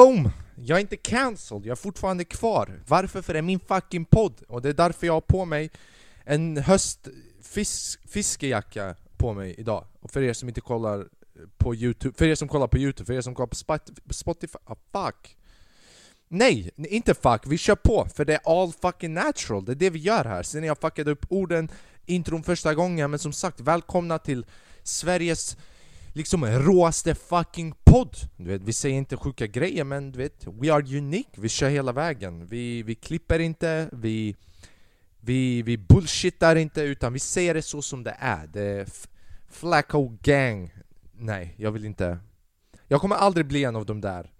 Boom! Jag är inte cancelled, jag är fortfarande kvar. Varför? För det är min fucking podd. Och det är därför jag har på mig en höstfiskejacka på mig idag. Och för er som inte kollar på youtube, för er som kollar på youtube, för er som kollar på Spotify, ah, fuck! Nej, inte fuck, vi kör på, för det är all fucking natural, det är det vi gör här. Sen jag fuckade upp orden, intron första gången, men som sagt, välkomna till Sveriges liksom råaste fucking podd! Du vet, vi säger inte sjuka grejer men du vet, we are unique, vi kör hela vägen. Vi, vi klipper inte, vi, vi, vi bullshittar inte utan vi säger det så som det är. Det är Flacco gang. Nej, jag vill inte. Jag kommer aldrig bli en av de där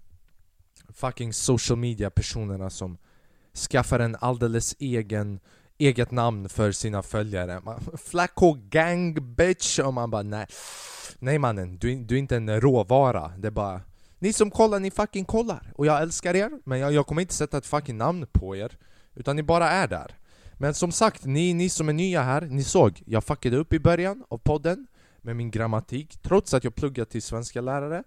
fucking social media personerna som skaffar en alldeles egen eget namn för sina följare. Flacco gang bitch! Och man bara nej. Nej mannen, du, du är inte en råvara. Det är bara... Ni som kollar, ni fucking kollar. Och jag älskar er, men jag, jag kommer inte sätta ett fucking namn på er. Utan ni bara är där. Men som sagt, ni, ni som är nya här, ni såg, jag fuckade upp i början av podden med min grammatik, trots att jag pluggat till svenska lärare.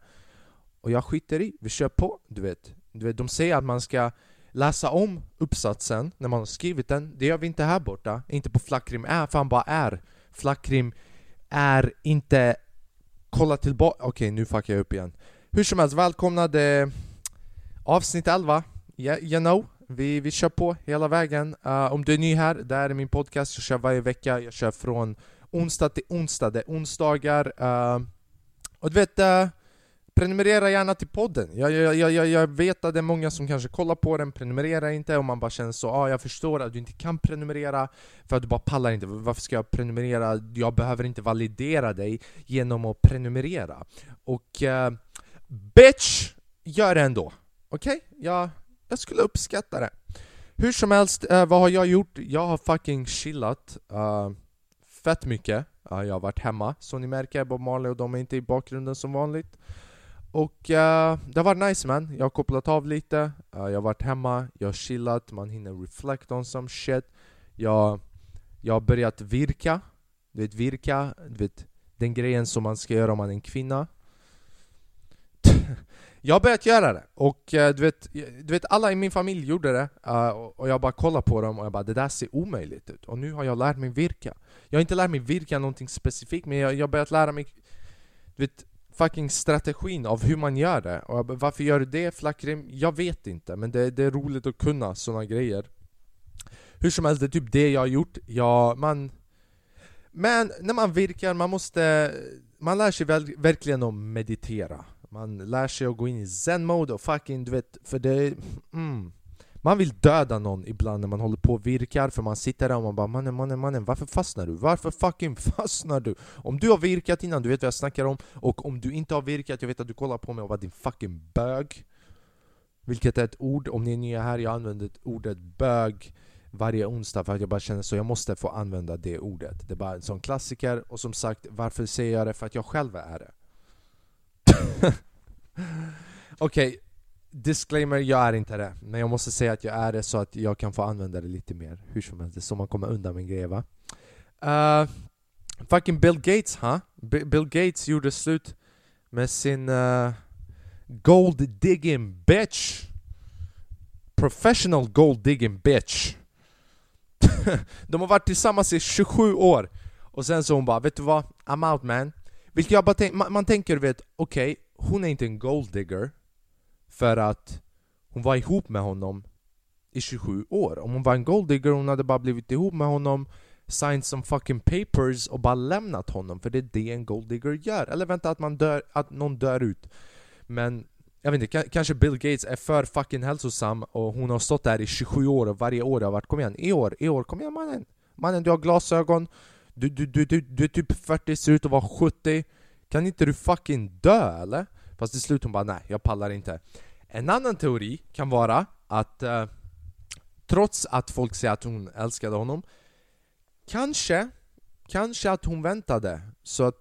Och jag skiter i, vi kör på, du vet. Du vet, de säger att man ska läsa om uppsatsen när man har skrivit den. Det gör vi inte här borta, inte på Flackrim är, för han bara är. Flackrim är inte kolla tillbaka, okej okay, nu fuckar jag upp igen. Hur som helst, välkomna till avsnitt 11 yeah, You know, vi, vi kör på hela vägen. Uh, Om du är ny här, det här är min podcast, jag kör varje vecka. Jag kör från onsdag till onsdag, det är onsdagar uh, Och du vet, uh, Prenumerera gärna till podden. Jag, jag, jag, jag vet att det är många som kanske kollar på den, prenumererar inte och man bara känner så ah, jag förstår att du inte kan prenumerera för att du bara pallar inte. Varför ska jag prenumerera? Jag behöver inte validera dig genom att prenumerera. Och uh, bitch, gör det ändå. Okej? Okay? Jag, jag skulle uppskatta det. Hur som helst, uh, vad har jag gjort? Jag har fucking chillat uh, fett mycket. jag har varit hemma, som ni märker, Bob Marley och de är inte i bakgrunden som vanligt. Och uh, det har varit nice man, jag har kopplat av lite, uh, jag har varit hemma, jag har chillat, man hinner reflect on some shit. Jag, jag har börjat virka, du vet virka, du vet den grejen som man ska göra om man är en kvinna. Jag har börjat göra det, och uh, du, vet, du vet alla i min familj gjorde det. Och jag bara kollade på dem och jag bara det där ser omöjligt ut. Och nu har jag lärt mig virka. Jag har inte lärt mig virka någonting specifikt men jag har börjat lära mig du vet, fucking strategin av hur man gör det. Och varför gör du det Flackrim? Jag vet inte, men det, det är roligt att kunna sådana grejer. Hur som helst, det är typ det jag har gjort. Ja, man... Men när man virkar, man måste... Man lär sig väl, verkligen att meditera. Man lär sig att gå in i zen-mode och fucking, du vet, för det... Mm. Man vill döda någon ibland när man håller på och virkar för man sitter där och man bara mannen, mannen, mannen, varför fastnar du? Varför fucking fastnar du? Om du har virkat innan, du vet vad jag snackar om och om du inte har virkat, jag vet att du kollar på mig och var din fucking bög Vilket är ett ord, om ni är nya här, jag använder ordet bög varje onsdag för att jag bara känner så jag måste få använda det ordet Det är bara en sån klassiker och som sagt, varför säger jag det? För att jag själv är det Okej, okay, Disclaimer, jag är inte det. Men jag måste säga att jag är det så att jag kan få använda det lite mer. Hur som helst, det är så man kommer undan med grejer va? Uh, fucking Bill Gates, ha? Huh? Bill Gates gjorde slut med sin uh, gold digging bitch. Professional gold digging bitch. De har varit tillsammans i 27 år. Och sen så hon bara, vet du vad? I'm out man. Vilket jag bara tänk, man, man tänker, vet, okej, okay, hon är inte en gold digger. För att hon var ihop med honom i 27 år. Om hon var en golddigger hon hade bara blivit ihop med honom signed some fucking papers och bara lämnat honom för det är det en golddigger gör. Eller vänta att, man dör, att någon dör ut. Men jag vet inte, kanske Bill Gates är för fucking hälsosam och hon har stått där i 27 år och varje år har varit kom igen, i år, i år, kom igen mannen! Mannen du har glasögon, du, du, du, du, du är typ 40, ser ut att vara 70 Kan inte du fucking dö eller? Fast till slut hon bara nej, jag pallar inte. En annan teori kan vara att eh, trots att folk säger att hon älskade honom Kanske, kanske att hon väntade så att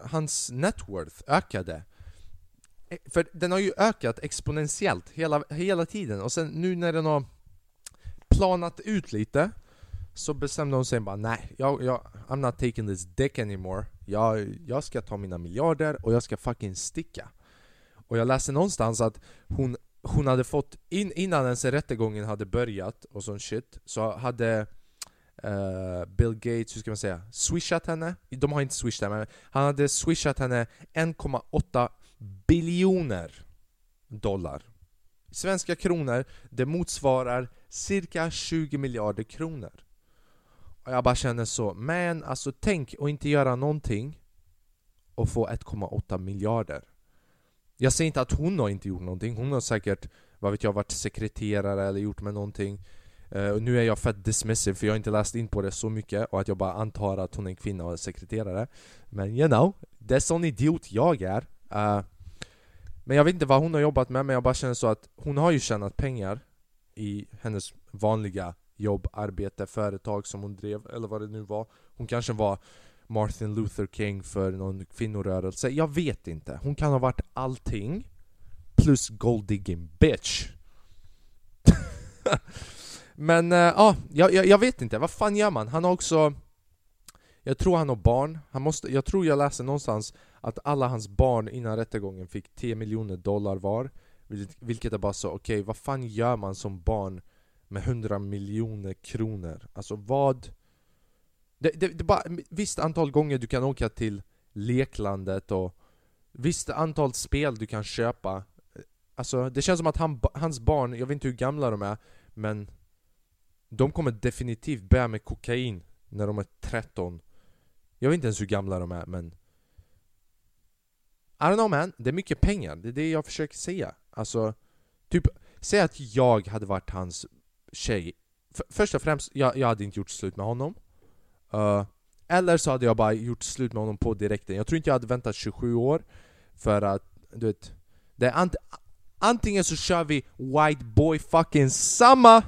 hans networth ökade. E, för den har ju ökat exponentiellt hela, hela tiden och sen nu när den har planat ut lite så bestämde hon sig bara nej, jag, jag, I'm not taking this dick anymore. Jag, jag ska ta mina miljarder och jag ska fucking sticka och jag läste någonstans att hon, hon hade fått, in, innan ens rättegången hade börjat och sån shit, så hade uh, Bill Gates, hur ska man säga, swishat henne? De har inte swishat henne, men han hade swishat henne 1,8 biljoner dollar. Svenska kronor, det motsvarar cirka 20 miljarder kronor. Och jag bara känner så, men alltså tänk att inte göra någonting och få 1,8 miljarder. Jag säger inte att hon har inte gjort någonting, hon har säkert, vad vet jag, varit sekreterare eller gjort med någonting. Uh, och Nu är jag fett dismissive för jag har inte läst in på det så mycket och att jag bara antar att hon är en kvinna och är sekreterare. Men you know, det är sån idiot jag är. Uh, Men jag vet inte vad hon har jobbat med men jag bara känner så att hon har ju tjänat pengar i hennes vanliga jobb, arbete, företag som hon drev eller vad det nu var. Hon kanske var Martin Luther King för någon kvinnorörelse, jag vet inte. Hon kan ha varit allting plus golddigging bitch. Men äh, ja, jag, jag, vet inte, vad fan gör man? Han har också Jag tror han har barn, han måste, jag tror jag läste någonstans att alla hans barn innan rättegången fick 10 miljoner dollar var Vilket är bara så, okej okay, vad fan gör man som barn med 100 miljoner kronor? Alltså vad det, det, det bara visst antal gånger du kan åka till leklandet och visst antal spel du kan köpa. Alltså det känns som att han, hans barn, jag vet inte hur gamla de är Men De kommer definitivt börja med kokain när de är 13 Jag vet inte ens hur gamla de är men I don't know man, det är mycket pengar, det är det jag försöker säga. Alltså, typ, säg att jag hade varit hans tjej. F Först och främst, jag, jag hade inte gjort slut med honom. Uh, eller så hade jag bara gjort slut med honom på direkten. Jag tror inte jag hade väntat 27 år för att, du vet, det är ant antingen så kör vi White Boy fucking samma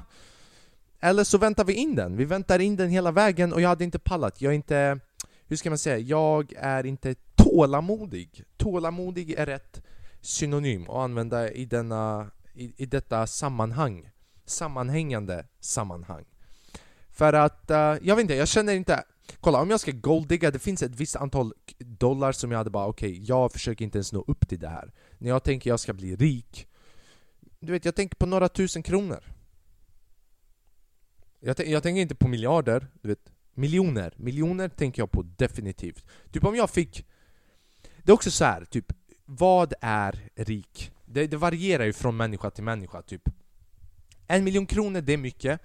eller så väntar vi in den. Vi väntar in den hela vägen och jag hade inte pallat. Jag är inte, hur ska man säga, jag är inte tålamodig. Tålamodig är rätt synonym att använda i, denna, i, i detta sammanhang. Sammanhängande sammanhang. För att, uh, jag vet inte, jag känner inte Kolla, om jag ska golddigga, det finns ett visst antal dollar som jag hade bara okej, okay, jag försöker inte ens nå upp till det här. När jag tänker jag ska bli rik Du vet, jag tänker på några tusen kronor. Jag, jag tänker inte på miljarder, du vet Miljoner, miljoner tänker jag på definitivt. Typ om jag fick Det är också så här, typ Vad är rik? Det, det varierar ju från människa till människa, typ. En miljon kronor, det är mycket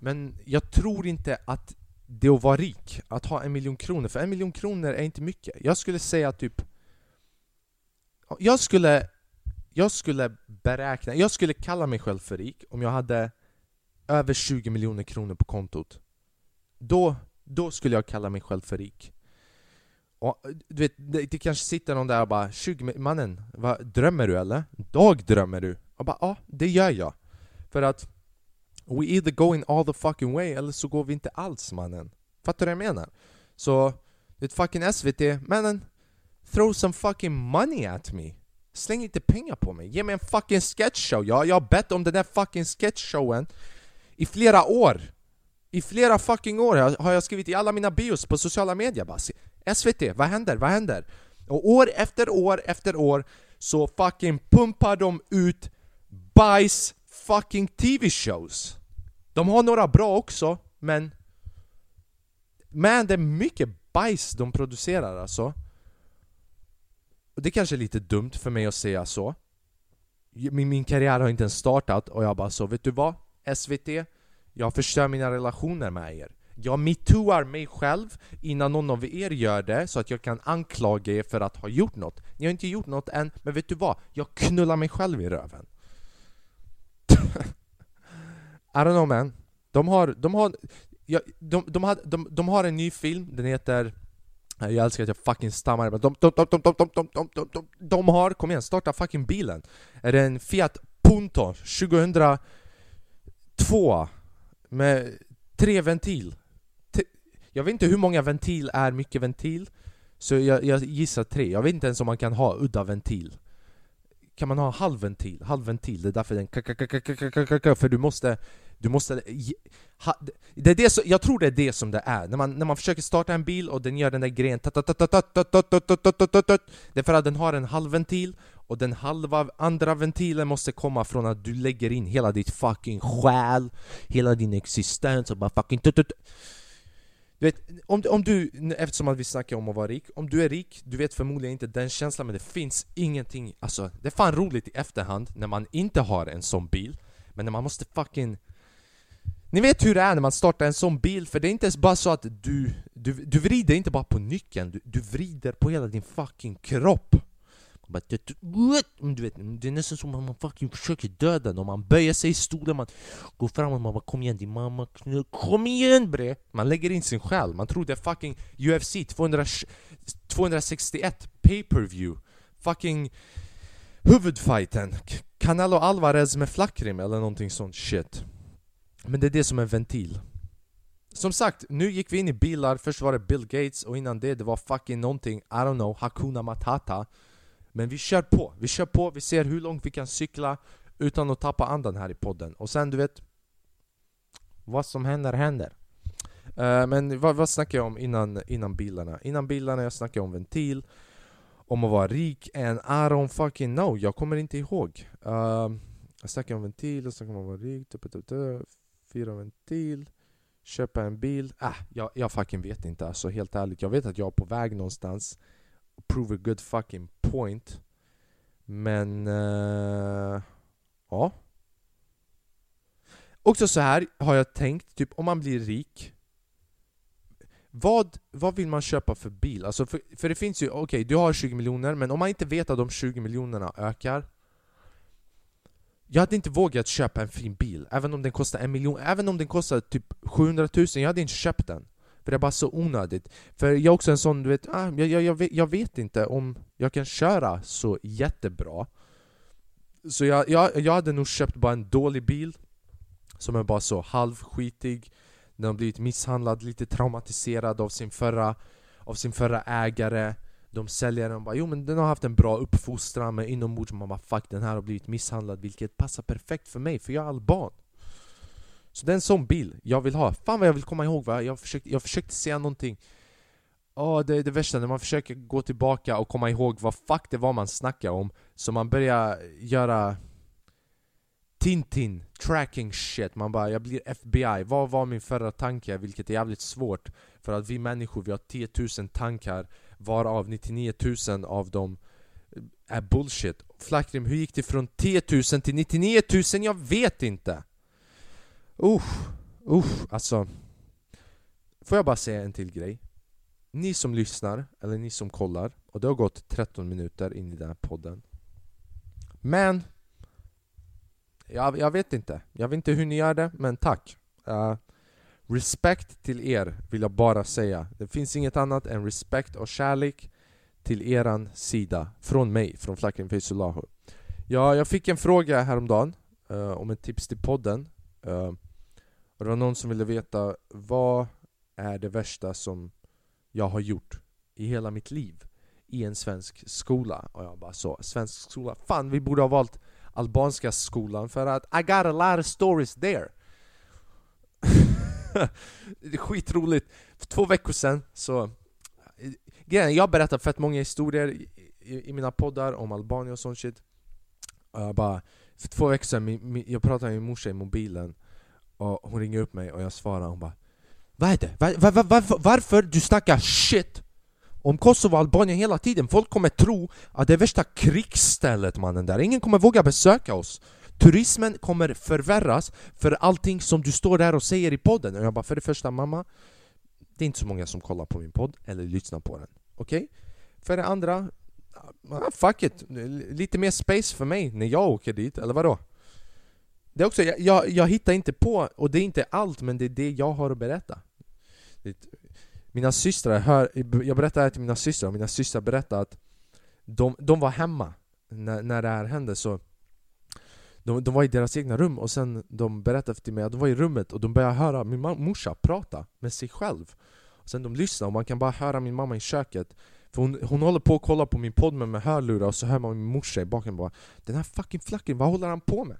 men jag tror inte att det att vara rik, att ha en miljon kronor, för en miljon kronor är inte mycket. Jag skulle säga typ... Jag skulle, jag skulle beräkna, jag skulle kalla mig själv för rik om jag hade över 20 miljoner kronor på kontot. Då, då skulle jag kalla mig själv för rik. Och, du vet, det, det kanske sitter någon där och bara 20 mannen, vad, drömmer du eller? Dagdrömmer du? Och bara ja, det gör jag. För att We either going all the fucking way eller så går vi inte alls mannen. Fattar du vad jag menar? Så, det fucking SVT, mannen Throw some fucking money at me. Släng inte pengar på mig, ge mig en fucking sketchshow ja, Jag har bett om den där fucking sketchshowen I flera år. I flera fucking år har jag skrivit i alla mina bios på sociala medier bara. SVT, vad händer? Vad händer? Och år efter år efter år så fucking pumpar de ut bajs fucking TV-shows de har några bra också, men... Men det är mycket bajs de producerar alltså. Och det kanske är lite dumt för mig att säga så. Min, min karriär har inte ens startat och jag bara så, vet du vad? SVT, jag förstör mina relationer med er. Jag metooar mig själv innan någon av er gör det så att jag kan anklaga er för att ha gjort något. Ni har inte gjort något än, men vet du vad? Jag knullar mig själv i röven. I don't know man. De har, de har, ja, de, de, har, de, de har en ny film, den heter eh, jag älskar att jag fucking stammar, men de, de, de, de, de, de, de, de, de, de, de har, kom igen, starta fucking bilen! Är det en Fiat Punto 2002 med tre ventil? Jag vet inte hur många ventil är mycket ventil, så jag, jag gissar tre. Jag vet inte ens om man kan ha udda ventil kan man ha halvventil, halvventil, det är därför den för du måste, du måste det är det som, jag tror det är det som det är, när man, när man försöker starta en bil och den gör den där grejen Det är för att den har en halvventil Och den halva andra ventilen måste komma från att du lägger in hela ditt fucking själ, hela din existens och bara fucking. Du vet, om, om du, eftersom att vi snackar om att vara rik, om du är rik, du vet förmodligen inte den känslan men det finns ingenting, alltså det är fan roligt i efterhand när man inte har en sån bil Men när man måste fucking Ni vet hur det är när man startar en sån bil, för det är inte bara så att du, du, du vrider inte bara på nyckeln, du, du vrider på hela din fucking kropp bara, du vet, det är nästan som att man fucking försöker döda den man böjer sig i stolen, man går fram och man. Bara Kom igen din mamma, kom igen bre! Man lägger in sin själ, man tror det är fucking UFC 200, 261 pay-per-view. Fucking huvudfighten Canelo Alvarez med flackrim eller någonting sånt shit. Men det är det som är ventil. Som sagt, nu gick vi in i bilar, först var det Bill Gates och innan det det var fucking någonting, I don't know, Hakuna Matata men vi kör på, vi kör på, vi ser hur långt vi kan cykla utan att tappa andan här i podden. Och sen du vet, vad som händer händer. Uh, men vad, vad snackade jag om innan, innan bilarna? Innan bilarna jag snackade om ventil, om att vara rik, and I don't fucking know, jag kommer inte ihåg. Uh, jag snackade om ventil, jag snackade om att vara rik, tup, tup, tup, fyra ventil, köpa en bil. Äh, jag, jag fucking vet inte alltså, helt ärligt. Jag vet att jag är på väg någonstans prove a good fucking point. Men... Uh, ja. Också så här har jag tänkt, typ om man blir rik vad, vad vill man köpa för bil? Alltså för, för det finns ju, okej okay, du har 20 miljoner men om man inte vet att de 20 miljonerna ökar Jag hade inte vågat köpa en fin bil, även om den kostar en miljon, även om den kostar typ 700 000, jag hade inte köpt den för det är bara så onödigt. För jag är också en sån, du vet, ah, jag, jag, jag, vet, jag vet inte om jag kan köra så jättebra. Så jag, jag, jag hade nog köpt bara en dålig bil som är bara så halvskitig. Den har blivit misshandlad, lite traumatiserad av sin förra, av sin förra ägare. De säljer den bara jo men den har haft en bra uppfostran men inombords man bara fuck den här har blivit misshandlad vilket passar perfekt för mig för jag är alban. Så det är en sån bil jag vill ha. Fan vad jag vill komma ihåg va? Jag försökte, jag försökte säga någonting oh, det är det värsta, när man försöker gå tillbaka och komma ihåg vad fuck det var man snackade om Så man börjar göra Tintin, tracking shit, man bara jag blir FBI, vad var min förra tanke? Vilket är jävligt svårt För att vi människor, vi har 10 000 tankar Varav 99 000 av dem är bullshit Flackrim, hur gick det från 10 000 till 99 000? Jag vet inte! Usch, usch, alltså. Får jag bara säga en till grej? Ni som lyssnar, eller ni som kollar Och det har gått 13 minuter in i den här podden. Men jag, jag vet inte, jag vet inte hur ni gör det, men tack. Uh, Respekt till er vill jag bara säga. Det finns inget annat än respekt och kärlek till eran sida. Från mig, från Flacken Feysulahu Ja, jag fick en fråga häromdagen uh, om ett tips till podden. Uh, och det var någon som ville veta vad är det värsta som jag har gjort i hela mitt liv i en svensk skola? Och jag bara så, svensk skola? Fan vi borde ha valt albanska skolan för att I got a lot of stories there Det är skitroligt, för två veckor sedan så Grejen jag har berättat fett många historier i, i, i, mina poddar om Albanien och sånt shit och jag bara, För två veckor sedan, min, min, jag pratade med min morsa i mobilen och hon ringer upp mig och jag svarar hon bara Vad är det? Var, var, var, varför, varför du snackar shit om Kosovo och Albanien hela tiden? Folk kommer tro att det är värsta krigsstället mannen där, ingen kommer våga besöka oss Turismen kommer förvärras för allting som du står där och säger i podden Och jag bara, för det första mamma Det är inte så många som kollar på min podd eller lyssnar på den Okej? Okay? För det andra ah, Fuck it, lite mer space för mig när jag åker dit, eller vadå? Det är också, jag, jag, jag hittar inte på, och det är inte allt, men det är det jag har att berätta. Mina systrar, hör, jag berättar det här till mina systrar, och mina systrar berättar att de, de var hemma när, när det här hände, så de, de var i deras egna rum och sen de berättade för mig att de var i rummet och de började höra min morsa prata med sig själv. Och sen de lyssnade och man kan bara höra min mamma i köket för hon, hon håller på att kolla på min podd med, med hörlurar och så hör man min morsa i bakgrunden bara Den här fucking flacken, vad håller han på med?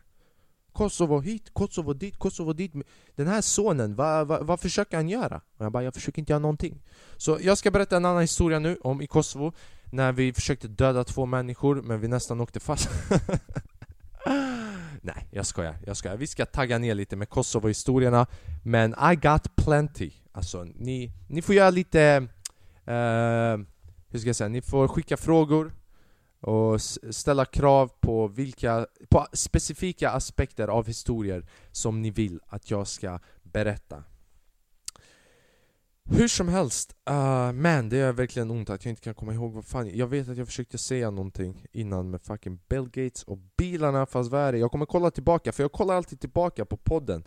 Kosovo hit, Kosovo dit, Kosovo dit Den här sonen, vad, vad, vad försöker han göra? Och jag bara, jag försöker inte göra någonting Så jag ska berätta en annan historia nu om i Kosovo när vi försökte döda två människor men vi nästan åkte fast Nej, jag skojar, jag skojar. Vi ska tagga ner lite med Kosovo-historierna Men I got plenty Alltså, ni, ni får göra lite... Uh, hur ska jag säga? Ni får skicka frågor och ställa krav på vilka på specifika aspekter av historier som ni vill att jag ska berätta. Hur som helst, uh, man det gör verkligen ont att jag inte kan komma ihåg vad fan Jag vet att jag försökte säga någonting innan med fucking Bill Gates och bilarna, fast vad är det? Jag kommer kolla tillbaka, för jag kollar alltid tillbaka på podden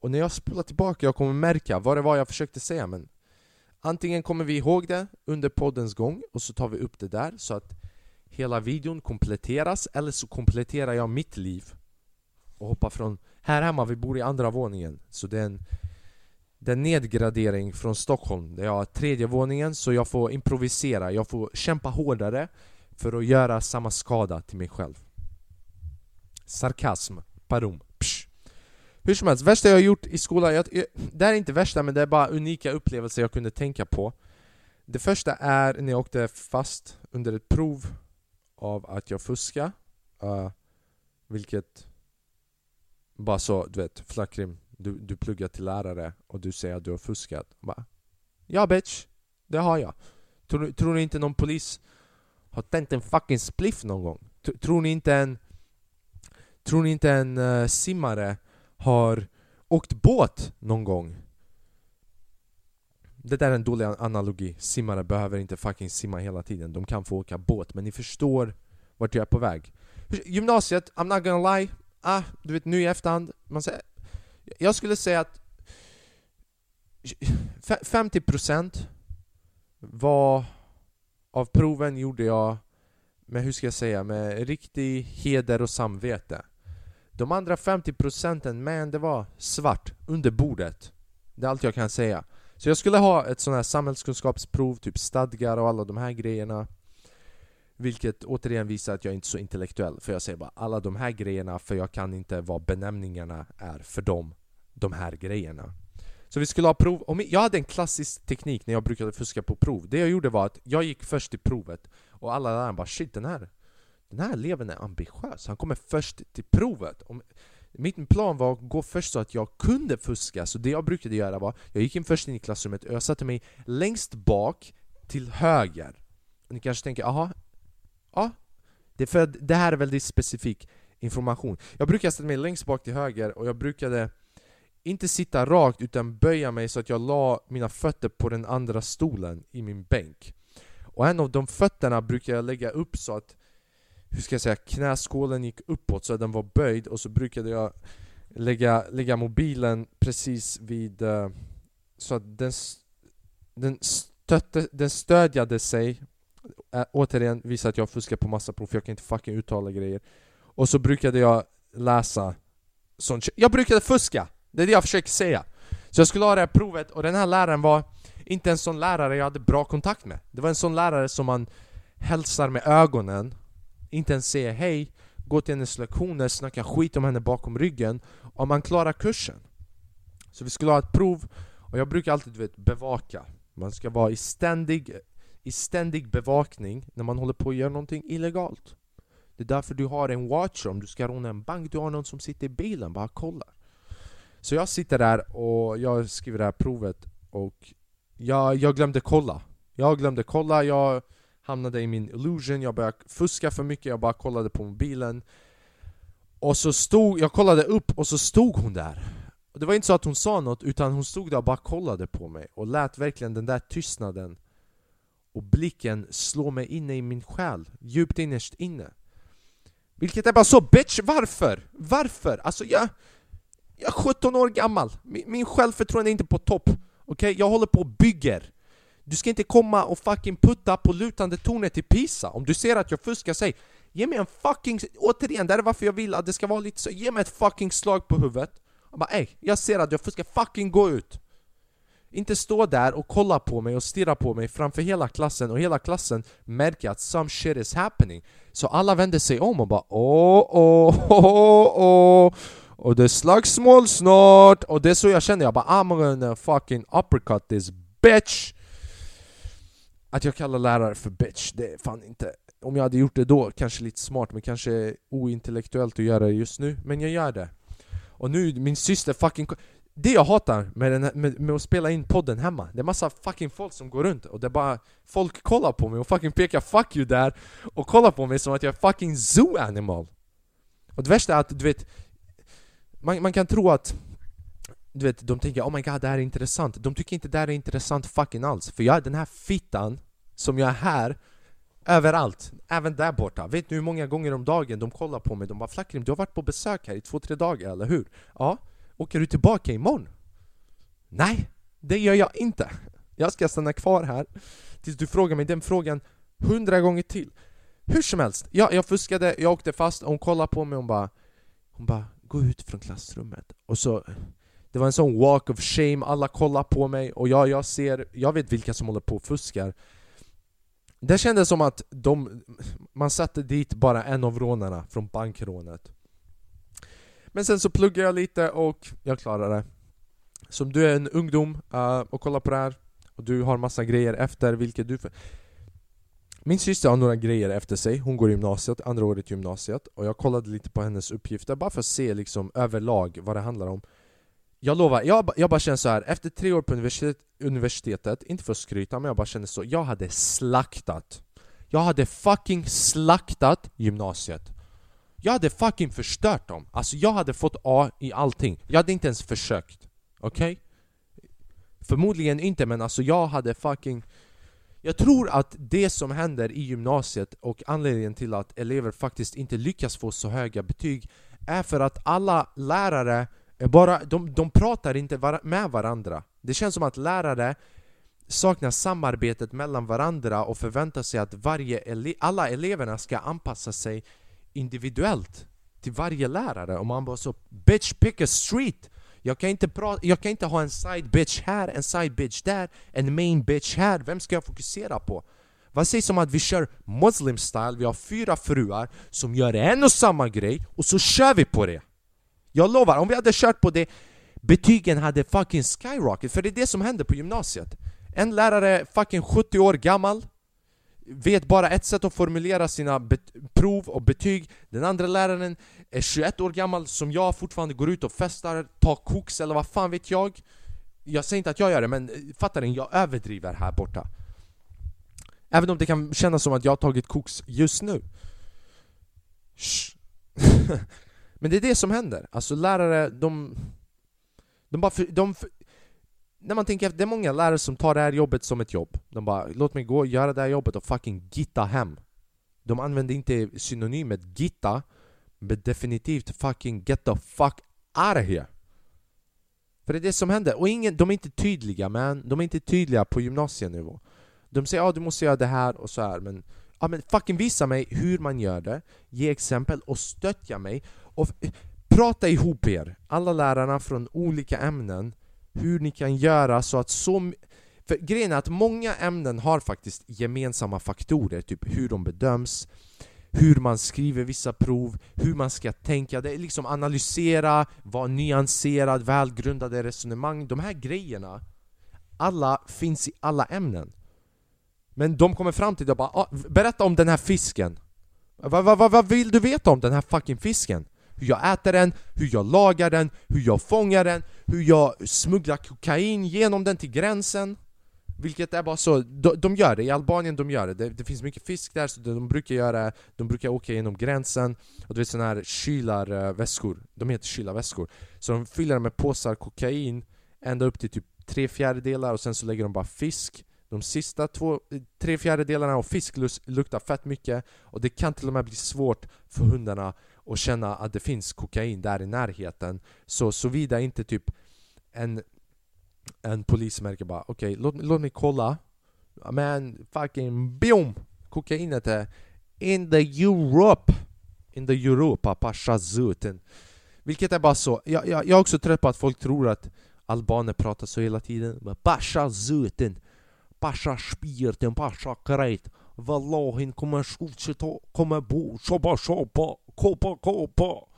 Och när jag spolar tillbaka jag kommer märka vad det var jag försökte säga men Antingen kommer vi ihåg det under poddens gång och så tar vi upp det där så att hela videon kompletteras eller så kompletterar jag mitt liv och hoppar från här hemma, vi bor i andra våningen. Så det är en, det är en nedgradering från Stockholm där jag har tredje våningen så jag får improvisera, jag får kämpa hårdare för att göra samma skada till mig själv. Sarkasm, parum, psh. Hur som helst, värsta jag har gjort i skolan, jag, jag, det här är inte värsta men det är bara unika upplevelser jag kunde tänka på. Det första är när jag åkte fast under ett prov av att jag fuskar uh, Vilket Bara så, du vet, Flackrim du, du pluggar till lärare och du säger att du har fuskat bara, Ja bitch, det har jag Tror, tror ni inte någon polis har tänt en fucking spliff någon gång? T tror ni inte en Tror ni inte en uh, simmare har åkt båt någon gång? Det där är en dålig analogi, simmare behöver inte fucking simma hela tiden. De kan få åka båt, men ni förstår vart jag är på väg. Gymnasiet, I'm not gonna lie. Ah, Du vet nu i efterhand, man säger, jag skulle säga att 50% var av proven gjorde jag med, hur ska jag säga, med riktig heder och samvete. De andra 50 procenten, man det var svart under bordet. Det är allt jag kan säga så jag skulle ha ett sånt här samhällskunskapsprov, typ stadgar och alla de här grejerna. Vilket återigen visar att jag inte är så intellektuell För jag säger bara alla de här grejerna för jag kan inte vad benämningarna är för dem. De här grejerna. Så vi skulle ha prov, och jag hade en klassisk teknik när jag brukade fuska på prov Det jag gjorde var att jag gick först till provet Och alla lärare bara shit den här Den här eleven är ambitiös, han kommer först till provet min plan var att gå först så att jag kunde fuska, så det jag brukade göra var Jag gick in först in i klassrummet och jag satte mig längst bak till höger. Och Ni kanske tänker, aha, ja det, för det här är väldigt specifik information. Jag brukade sätta mig längst bak till höger och jag brukade inte sitta rakt utan böja mig så att jag la mina fötter på den andra stolen i min bänk. Och en av de fötterna brukade jag lägga upp så att hur ska jag säga, knäskålen gick uppåt så den var böjd och så brukade jag lägga, lägga mobilen precis vid uh, så att den, den, stötte, den stödjade sig äh, Återigen visar att jag fuskar på massa prov för jag kan inte fucking uttala grejer. Och så brukade jag läsa sånt Jag brukade fuska! Det är det jag försöker säga. Så jag skulle ha det här provet och den här läraren var inte en sån lärare jag hade bra kontakt med. Det var en sån lärare som man hälsar med ögonen inte ens säga hej, gå till hennes lektioner, snacka skit om henne bakom ryggen om man klarar kursen. Så vi skulle ha ett prov och jag brukar alltid vet, bevaka. Man ska vara i ständig, i ständig bevakning när man håller på att göra någonting illegalt. Det är därför du har en watcher om du ska råna en bank, du har någon som sitter i bilen, bara kollar. Så jag sitter där och jag skriver det här provet och jag, jag glömde kolla. Jag glömde kolla, jag hamnade i min illusion, jag började fuska för mycket, jag bara kollade på mobilen. Och så stod, jag kollade upp och så stod hon där. Det var inte så att hon sa något, utan hon stod där och bara kollade på mig och lät verkligen den där tystnaden och blicken slå mig inne i min själ, djupt innerst inne. Vilket är bara så bitch, varför? Varför? Alltså jag... Jag är 17 år gammal, min, min självförtroende är inte på topp Okej, okay? jag håller på och bygger du ska inte komma och fucking putta på lutande tornet i Pisa Om du ser att jag fuskar, säg Ge mig en fucking... Återigen, det är varför jag vill att det ska vara lite så Ge mig ett fucking slag på huvudet och bara ey, jag ser att jag fuskar, fucking gå ut! Inte stå där och kolla på mig och stirra på mig framför hela klassen och hela klassen märker att some shit is happening Så alla vänder sig om och bara åh, åh, åh, åh Och det är slagsmål snart! Och det är så jag känner, jag bara I'm gonna fucking uppercut this bitch att jag kallar lärare för bitch, det är fan inte... Om jag hade gjort det då, kanske lite smart men kanske ointellektuellt att göra det just nu. Men jag gör det. Och nu, min syster fucking... Det jag hatar med, den med, med att spela in podden hemma, det är massa fucking folk som går runt och det är bara Folk kollar på mig och fucking pekar 'fuck you' där och kollar på mig som att jag är fucking zoo animal Och det värsta är att, du vet Man, man kan tro att du vet, de tänker 'Oh my god, det här är intressant' De tycker inte det här är intressant fucking alls För jag är den här fittan som jag är här Överallt, även där borta. Vet du hur många gånger om dagen de kollar på mig? De bara 'Flackrim, du har varit på besök här i två, tre dagar, eller hur?' Ja, åker du tillbaka imorgon? Nej, det gör jag inte. Jag ska stanna kvar här tills du frågar mig den frågan hundra gånger till. Hur som helst, ja, jag fuskade, jag åkte fast, hon kollade på mig och hon bara Hon bara 'Gå ut från klassrummet' och så det var en sån walk of shame, alla kollar på mig och jag, jag ser, jag vet vilka som håller på och fuskar. Det kändes som att de, man satte dit bara en av rånarna från bankrånet. Men sen så pluggade jag lite och jag klarade det. Som du är en ungdom uh, och kollar på det här och du har massa grejer efter, vilket du... Min syster har några grejer efter sig, hon går i gymnasiet, andra året i gymnasiet och jag kollade lite på hennes uppgifter bara för att se liksom överlag vad det handlar om. Jag lovar, jag, jag bara känner så här. efter tre år på universitet, universitetet, inte för att skryta men jag bara känner så, jag hade slaktat Jag hade fucking slaktat gymnasiet Jag hade fucking förstört dem, alltså jag hade fått A i allting Jag hade inte ens försökt, okej? Okay? Förmodligen inte men alltså jag hade fucking Jag tror att det som händer i gymnasiet och anledningen till att elever faktiskt inte lyckas få så höga betyg är för att alla lärare Eh, bara, de, de pratar inte med varandra Det känns som att lärare saknar samarbetet mellan varandra och förväntar sig att varje ele alla eleverna ska anpassa sig individuellt till varje lärare och man bara så Bitch pick a street! Jag kan, inte prata, jag kan inte ha en side bitch här, en side bitch där, en main bitch här. Vem ska jag fokusera på? Vad sägs om att vi kör muslim style, vi har fyra fruar som gör en och samma grej och så kör vi på det! Jag lovar, om vi hade kört på det betygen hade fucking skyrocket, för det är det som händer på gymnasiet. En lärare fucking 70 år gammal vet bara ett sätt att formulera sina prov och betyg Den andra läraren är 21 år gammal som jag fortfarande går ut och festar, tar koks eller vad fan vet jag Jag säger inte att jag gör det men eh, fattar ni? Jag överdriver här borta Även om det kan kännas som att jag har tagit koks just nu Men det är det som händer, alltså lärare de... De bara för, de, när man tänker efter, det är många lärare som tar det här jobbet som ett jobb. De bara, låt mig gå och göra det här jobbet och fucking gitta hem. De använder inte synonymet gitta Men definitivt fucking get the fuck out of here. För det är det som händer, och ingen, de är inte tydliga man. De är inte tydliga på gymnasienivå. De säger ja ah, du måste göra det här och så här. Men Ja men fucking visa mig hur man gör det. Ge exempel och stötta mig och Prata ihop er, alla lärarna från olika ämnen hur ni kan göra så att så... För grejen är att många ämnen har faktiskt gemensamma faktorer, typ hur de bedöms, hur man skriver vissa prov, hur man ska tänka, det är liksom analysera, vara nyanserad, välgrundade resonemang. De här grejerna, alla finns i alla ämnen. Men de kommer fram till det och bara ah, Berätta om den här fisken! Vad va, va, va vill du veta om den här fucking fisken? Hur jag äter den, hur jag lagar den, hur jag fångar den, hur jag smugglar kokain genom den till gränsen. Vilket är bara så, de, de gör det, i Albanien de gör det. det, det finns mycket fisk där så de brukar göra De brukar åka genom gränsen. Och du vet sådana här kylarväskor, eh, de heter kylarväskor. Så de fyller med påsar kokain Ända upp till typ tre fjärdedelar och sen så lägger de bara fisk. De sista två, tre fjärdedelarna av fisk luktar fett mycket. Och det kan till och med bli svårt för hundarna och känna att det finns kokain där i närheten. Så såvida inte typ en, en polis märker bara okej, okay, låt, låt mig kolla. Men fucking boom! Kokainet är in the Europe! In the Europa, pasha zuten Vilket är bara så, jag, jag, jag är också trött på att folk tror att albaner pratar så hela tiden. Pasha zuten Pasha spirten, pasha krejt Wallahin kommer fortsätta, kommer bo, shoppa shoppa. Kåpa, kåpa!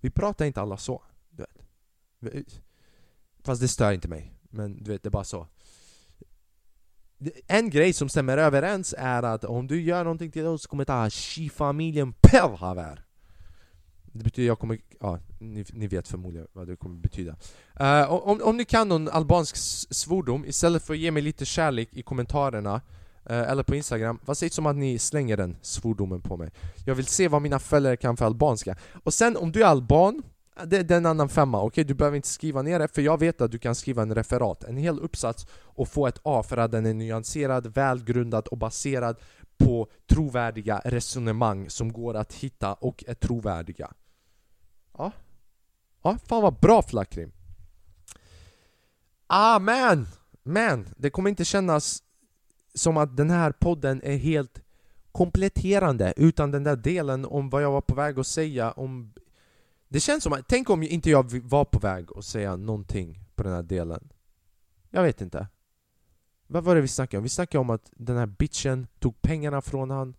Vi pratar inte alla så, du vet. Fast det stör inte mig, men du vet, det är bara så. En grej som stämmer överens är att om du gör någonting till oss kommer ta familjen Pelhaver Det betyder jag kommer, ja, ni, ni vet förmodligen vad det kommer betyda uh, om, om ni kan någon albansk svordom, istället för att ge mig lite kärlek i kommentarerna Eh, eller på instagram, vad sägs om att ni slänger den svordomen på mig? Jag vill se vad mina följare kan för albanska Och sen om du är alban eh, det, är en annan femma, okej? Okay? Du behöver inte skriva ner det, för jag vet att du kan skriva en referat, en hel uppsats och få ett A för att den är nyanserad, välgrundad och baserad på trovärdiga resonemang som går att hitta och är trovärdiga. Ja, ja fan vad bra Flackrim! Ah man! Men, det kommer inte kännas som att den här podden är helt kompletterande utan den där delen om vad jag var på väg att säga om det känns som att, tänk om inte jag var på väg att säga någonting på den här delen Jag vet inte Vad var det vi snackade om? Vi snackade om att den här bitchen tog pengarna från han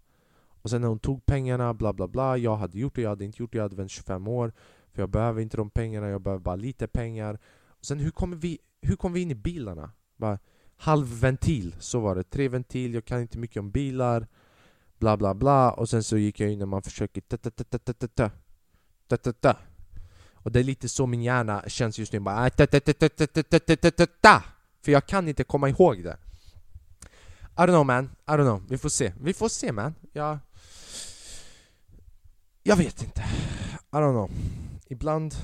Och sen när hon tog pengarna, bla bla bla Jag hade gjort det, jag hade inte gjort det, jag hade vänt 25 år För jag behöver inte de pengarna, jag behöver bara lite pengar och Sen hur kommer vi, hur kom vi in i bilarna? Bara halvventil, så var det. Tre ventil, jag kan inte mycket om bilar, bla bla bla. Och sen så gick jag in och man försöker ta-ta-ta-ta-ta-ta. Och det är lite så min hjärna känns just nu. Bara, för jag kan inte komma ihåg det. I don't know man, I don't know. Vi får se. Vi får se man. Jag, jag vet inte. I don't know. Ibland...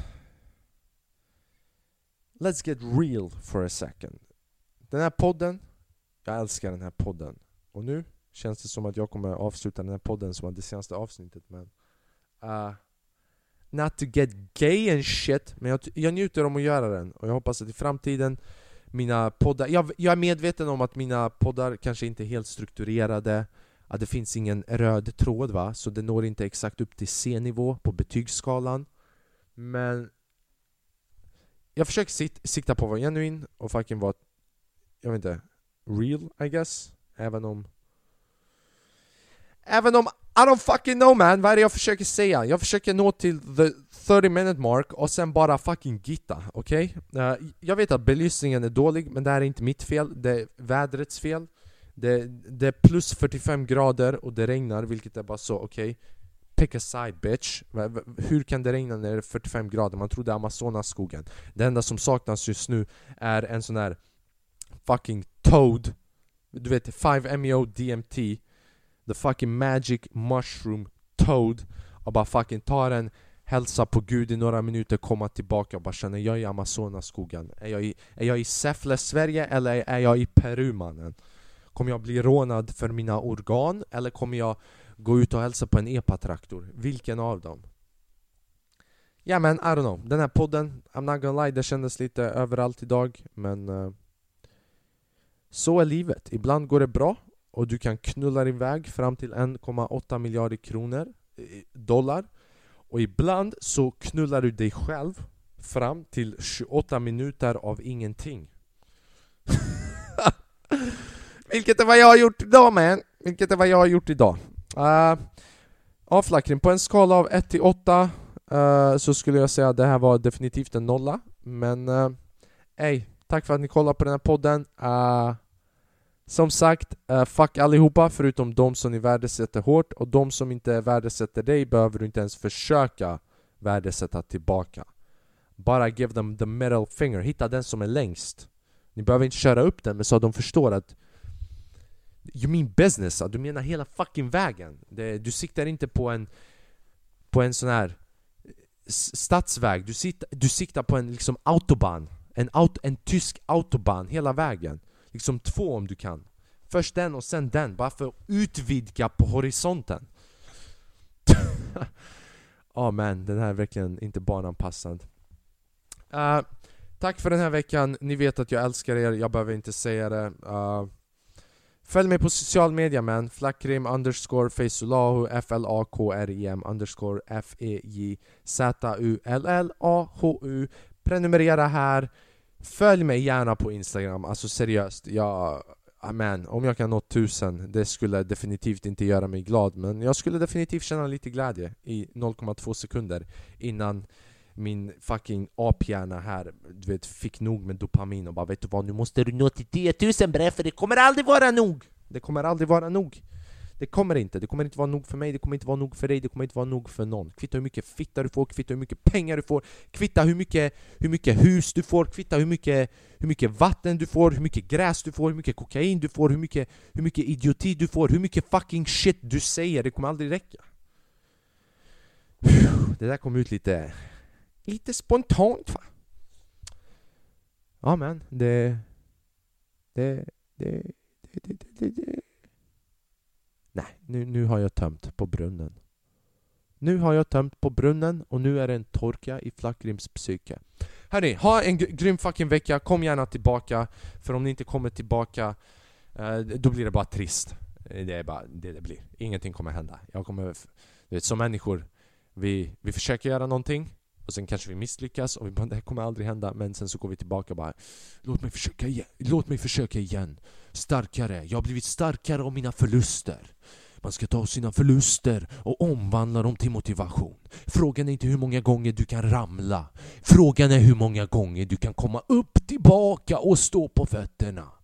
Let's get real for a second. Den här podden Jag älskar den här podden. Och nu känns det som att jag kommer avsluta den här podden som var det senaste avsnittet men uh, Not to get gay and shit, men jag, jag njuter om att göra den. Och jag hoppas att i framtiden mina poddar, jag, jag är medveten om att mina poddar kanske inte är helt strukturerade att det finns ingen röd tråd va, så det når inte exakt upp till C-nivå på betygsskalan. Men jag försöker sit, sikta på att vara genuin och fucking vara, jag vet inte, real I guess Även om Även om i don't fucking know man, vad är det jag försöker säga? Jag försöker nå till the 30 minute mark och sen bara fucking gitta, okej? Okay? Uh, jag vet att belysningen är dålig, men det här är inte mitt fel, det är vädrets fel det, det är plus 45 grader och det regnar, vilket är bara så, okej? Okay? Pick a side bitch Hur kan det regna när det är 45 grader? Man trodde Amazonas-skogen Det enda som saknas just nu är en sån här fucking toad Du vet 5-MeO DMT the fucking magic mushroom toad och bara fucking tar en hälsa på gud i några minuter, komma tillbaka och bara känna jag är i Amazonaskogen Är jag i, är jag i Säffle, Sverige eller är jag i Peru mannen? Kommer jag bli rånad för mina organ eller kommer jag gå ut och hälsa på en epatraktor? Vilken av dem? Ja yeah, men I don't know, den här podden, I'm not gonna lie, det kändes lite överallt idag men uh, så är livet, ibland går det bra och du kan knulla din väg fram till 1,8 miljarder kronor eh, dollar. Och ibland så knullar du dig själv fram till 28 minuter av ingenting. Vilket är vad jag har gjort idag man! Vilket är vad jag har gjort idag. Uh, Avflackring, på en skala av 1 till 8 uh, eh, så skulle jag säga att det här var definitivt en nolla. Men, uh, ej tack för att ni kollade på den här podden uh, som sagt, uh, fuck allihopa förutom de som ni värdesätter hårt och de som inte värdesätter dig behöver du inte ens försöka värdesätta tillbaka. Bara give them the middle finger, hitta den som är längst. Ni behöver inte köra upp den men så att de förstår att You mean business, du menar hela fucking vägen. Det, du siktar inte på en på en sån här stadsväg, du, sit, du siktar på en liksom autobahn. En, auto, en tysk autobahn hela vägen. Liksom två om du kan. Först den och sen den, bara för att utvidga på horisonten. Oh man, den här är verkligen inte barnanpassad. Uh, Tack för den här veckan, ni vet att jag älskar er, jag behöver inte säga det. Uh, Följ mig på social media man, flackrim underscore feizulahu F-L-A-K-R-I-M underscore F-E-J-Z-U-L-L-A-H-U Prenumerera här Följ mig gärna på Instagram, alltså seriöst, jag... Amen, om jag kan nå tusen, det skulle definitivt inte göra mig glad men jag skulle definitivt känna lite glädje i 0,2 sekunder innan min fucking aphjärna här du vet, fick nog med dopamin och bara vet du vad, nu måste du nå till 10 000 bre, för det kommer aldrig vara nog! Det kommer aldrig vara nog! Det kommer inte, det kommer inte vara nog för mig, det kommer inte vara nog för dig, det kommer inte vara nog för någon. Kvitta hur mycket fitta du får, kvitta hur mycket pengar du får. Kvitta hur mycket, hur mycket hus du får, kvitta hur mycket, hur mycket vatten du får, hur mycket gräs du får, hur mycket kokain du får, hur mycket, hur mycket idioti du får, hur mycket fucking shit du säger, det kommer aldrig räcka. Det där kom ut lite, lite spontant va? Ja men, det... Det... Det... Det... Det... det, det. Nej, nu, nu har jag tömt på brunnen. Nu har jag tömt på brunnen och nu är det en torka i Flackrims psyke. Hörni, ha en grym fucking vecka, kom gärna tillbaka. För om ni inte kommer tillbaka, eh, då blir det bara trist. Eh, det är bara det det blir. Ingenting kommer hända. Jag kommer... Du vet, som människor, vi, vi försöker göra någonting och sen kanske vi misslyckas och vi bara det här kommer aldrig hända men sen så går vi tillbaka och bara Låt mig försöka igen, låt mig försöka igen Starkare, jag har blivit starkare av mina förluster man ska ta sina förluster och omvandla dem till motivation. Frågan är inte hur många gånger du kan ramla. Frågan är hur många gånger du kan komma upp tillbaka och stå på fötterna.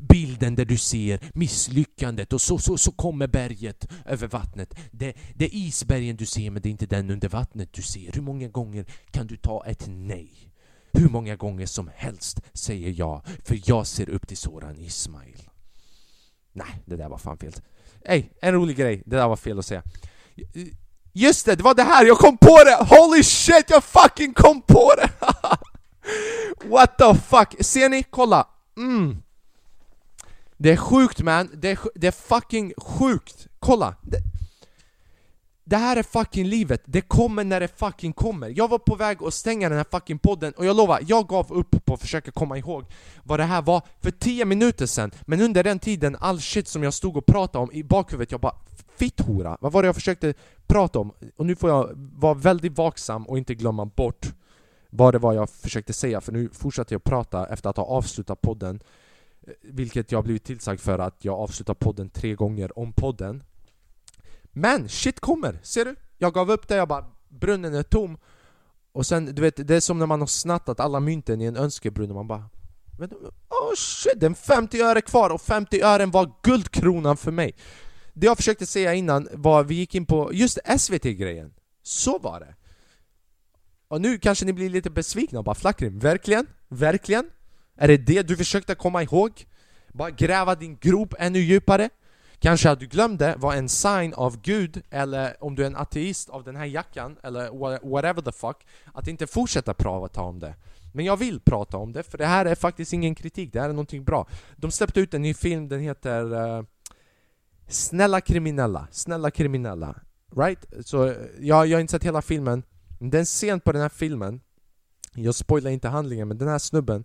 Bilden där du ser misslyckandet och så, så, så kommer berget över vattnet. Det, det är isbergen du ser men det är inte den under vattnet du ser. Hur många gånger kan du ta ett nej? Hur många gånger som helst säger jag, för jag ser upp till Soran Ismail. Nej, det där var fan fel. Ey, en rolig grej, det där var fel att säga. Just det, det var det här, jag kom på det! Holy shit, jag fucking kom på det! What the fuck? Ser ni? Kolla! Mm. Det är sjukt man, det är, det är fucking sjukt! Kolla! Det, det här är fucking livet, det kommer när det fucking kommer. Jag var på väg att stänga den här fucking podden och jag lovar, jag gav upp på att försöka komma ihåg vad det här var för 10 minuter sedan. Men under den tiden, all shit som jag stod och pratade om i bakhuvudet, jag bara Fitthora, vad var det jag försökte prata om? Och nu får jag vara väldigt vaksam och inte glömma bort vad det var jag försökte säga, för nu fortsätter jag prata efter att ha avslutat podden vilket jag har blivit tillsagd för att jag avslutar podden tre gånger om podden men shit kommer, ser du? Jag gav upp det, jag bara brunnen är tom Och sen, du vet, det är som när man har snattat alla mynten i en önskebrunn och man bara men, Oh shit, det är 50 öre kvar och 50 ören var guldkronan för mig Det jag försökte säga innan var, vi gick in på just SVT-grejen Så var det Och nu kanske ni blir lite besvikna och bara Flackrim, verkligen? Verkligen? Är det det du försökte komma ihåg? Bara gräva din grop ännu djupare? Kanske att du glömde var en sign av Gud, eller om du är en ateist av den här jackan, eller whatever the fuck, att inte fortsätta prata om det. Men jag vill prata om det, för det här är faktiskt ingen kritik, det här är någonting bra. De släppte ut en ny film, den heter uh, Snälla kriminella, snälla kriminella. Right? Så eh, jag, jag har inte sett hela filmen. Den scen på den här filmen, jag spoilar inte handlingen, men den här snubben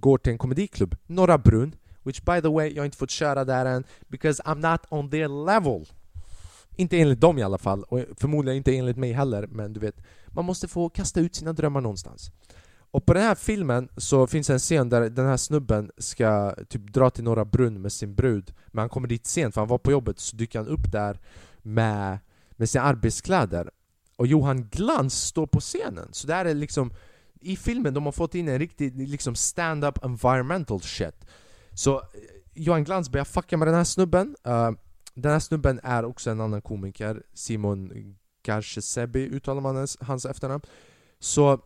går till en komediklubb, Norra Brunn, Which by the way, jag har inte fått köra där än because I'm not on their level. Inte enligt dem i alla fall, och förmodligen inte enligt mig heller Men du vet, man måste få kasta ut sina drömmar någonstans. Och på den här filmen så finns en scen där den här snubben ska typ dra till Norra Brunn med sin brud Men han kommer dit sent för han var på jobbet så dyker han upp där med, med sina arbetskläder. Och Johan Glans står på scenen, så det här är liksom i filmen de har fått in en riktig liksom stand-up environmental shit. Så eh, Johan Glans börjar fucka med den här snubben. Uh, Den här snubben är också en annan komiker. Simon Garcesebi uttalar man hans efternamn. Så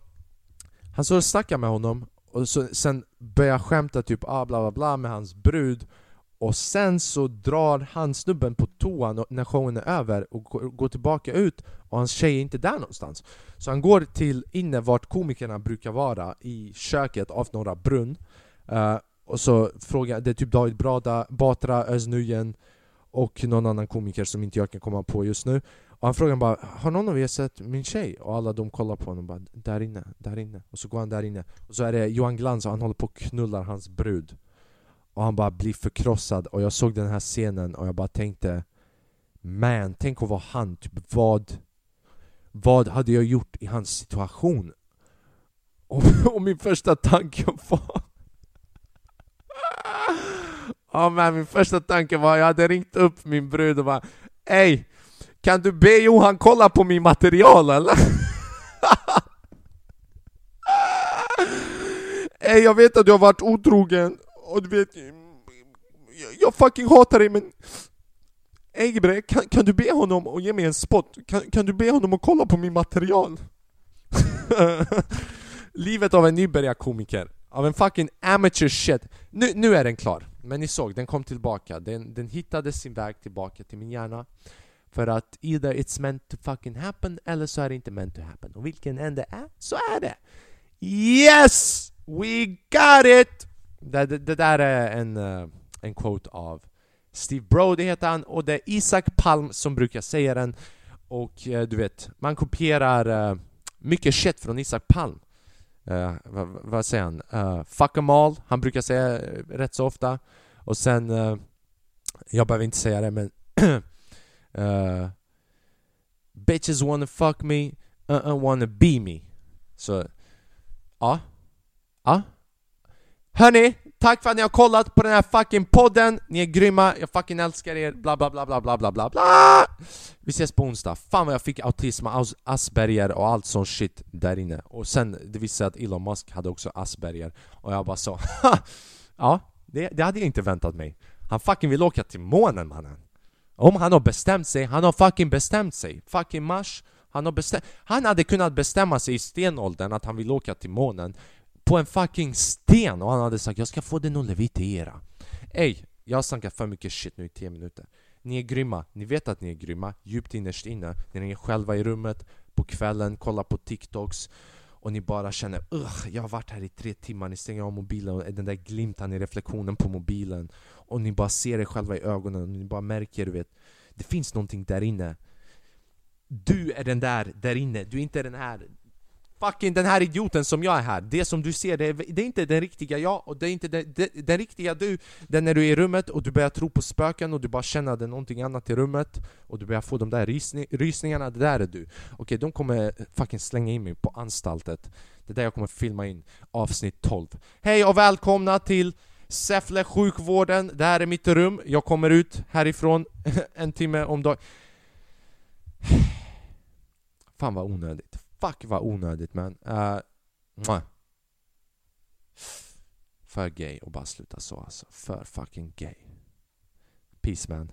han står och snackar med honom och så, sen börjar skämta typ ah, bla bla bla med hans brud. Och sen så drar han snubben på toan när showen är över och går tillbaka ut och hans tjej är inte där någonstans. Så han går till inne vart komikerna brukar vara, i köket av Norra Brunn. Uh, och så frågar det är typ David Brada, Batra, Özz och någon annan komiker som inte jag kan komma på just nu. Och han frågar bara Har någon av er sett min tjej? Och alla de kollar på honom och bara Där inne, där inne. Och så går han där inne. Och så är det Johan Glans och han håller på och knullar hans brud. Och han bara blir förkrossad. Och jag såg den här scenen och jag bara tänkte man, tänk att vara han. Typ vad Vad hade jag gjort i hans situation? Och, och min första tanke var Ja man, min första tanke var, jag hade ringt upp min brud och bara Ey, kan du be Johan kolla på min material eller? Ey jag vet att du har varit otrogen, och du vet... Jag, jag fucking hatar dig men... Egbre, kan, kan du be honom att ge mig en spot? Kan, kan du be honom att kolla på min material? Livet av en nybörjarkomiker. Av en fucking amateur shit. Nu, nu är den klar. Men ni såg, den kom tillbaka. Den, den hittade sin väg tillbaka till min hjärna. För att either it's meant to fucking happen eller så är det inte meant to happen. Och vilken än är, så är det! Yes! We got it! Det, det, det där är en, eh, en quote av Steve Brody heter han, och det är Isak Palm som brukar säga den. Och eh, du vet, man kopierar eh, mycket shit från Isak Palm. Eh, vad, vad säger han? Eh, fuck em all, han brukar säga eh, rätt så ofta. Och sen, eh, jag behöver inte säga det men eh, Bitches wanna fuck me, uh, uh wanna be me. Så, ja. Ja. Hörni, tack för att ni har kollat på den här fucking podden. Ni är grymma, jag fucking älskar er, bla bla bla bla bla bla bla bla. Vi ses på onsdag. Fan vad jag fick autism, Asperger och allt sånt shit där inne. Och sen, det visade sig att Elon Musk hade också Asperger. Och jag bara så, ja, det, det hade jag inte väntat mig. Han fucking vill åka till månen mannen. Om han har bestämt sig, han har fucking bestämt sig. Fucking Mars, han har bestämt... Han hade kunnat bestämma sig i stenåldern att han vill åka till månen på en fucking sten och han hade sagt jag ska få den att levitera. Ey, jag har snackat för mycket shit nu i 10 minuter. Ni är grymma, ni vet att ni är grymma. Djupt innerst inne. När ni är själva i rummet, på kvällen, kollar på TikToks. Och ni bara känner Ugh, jag har varit här i tre timmar, ni stänger av mobilen och den där glimtan i reflektionen på mobilen. Och ni bara ser er själva i ögonen. Och ni bara märker, du vet Det finns någonting där inne. Du är den där, där inne, du är inte den här Fucking den här idioten som jag är här, det som du ser, det är, det är inte den riktiga jag och det är inte den, den, den riktiga du. Den när du är i rummet och du börjar tro på spöken och du bara känner att det är någonting annat i rummet Och du börjar få de där rysning, rysningarna, det där är du. Okej, okay, de kommer fucking slänga in mig på anstaltet. Det är där jag kommer filma in avsnitt 12 Hej och välkomna till Säffle sjukvården, det här är mitt rum, jag kommer ut härifrån en timme om dagen Fan vad onödigt, fuck vad onödigt man uh, eh, För gay och bara sluta så alltså, för fucking gay. Peace man.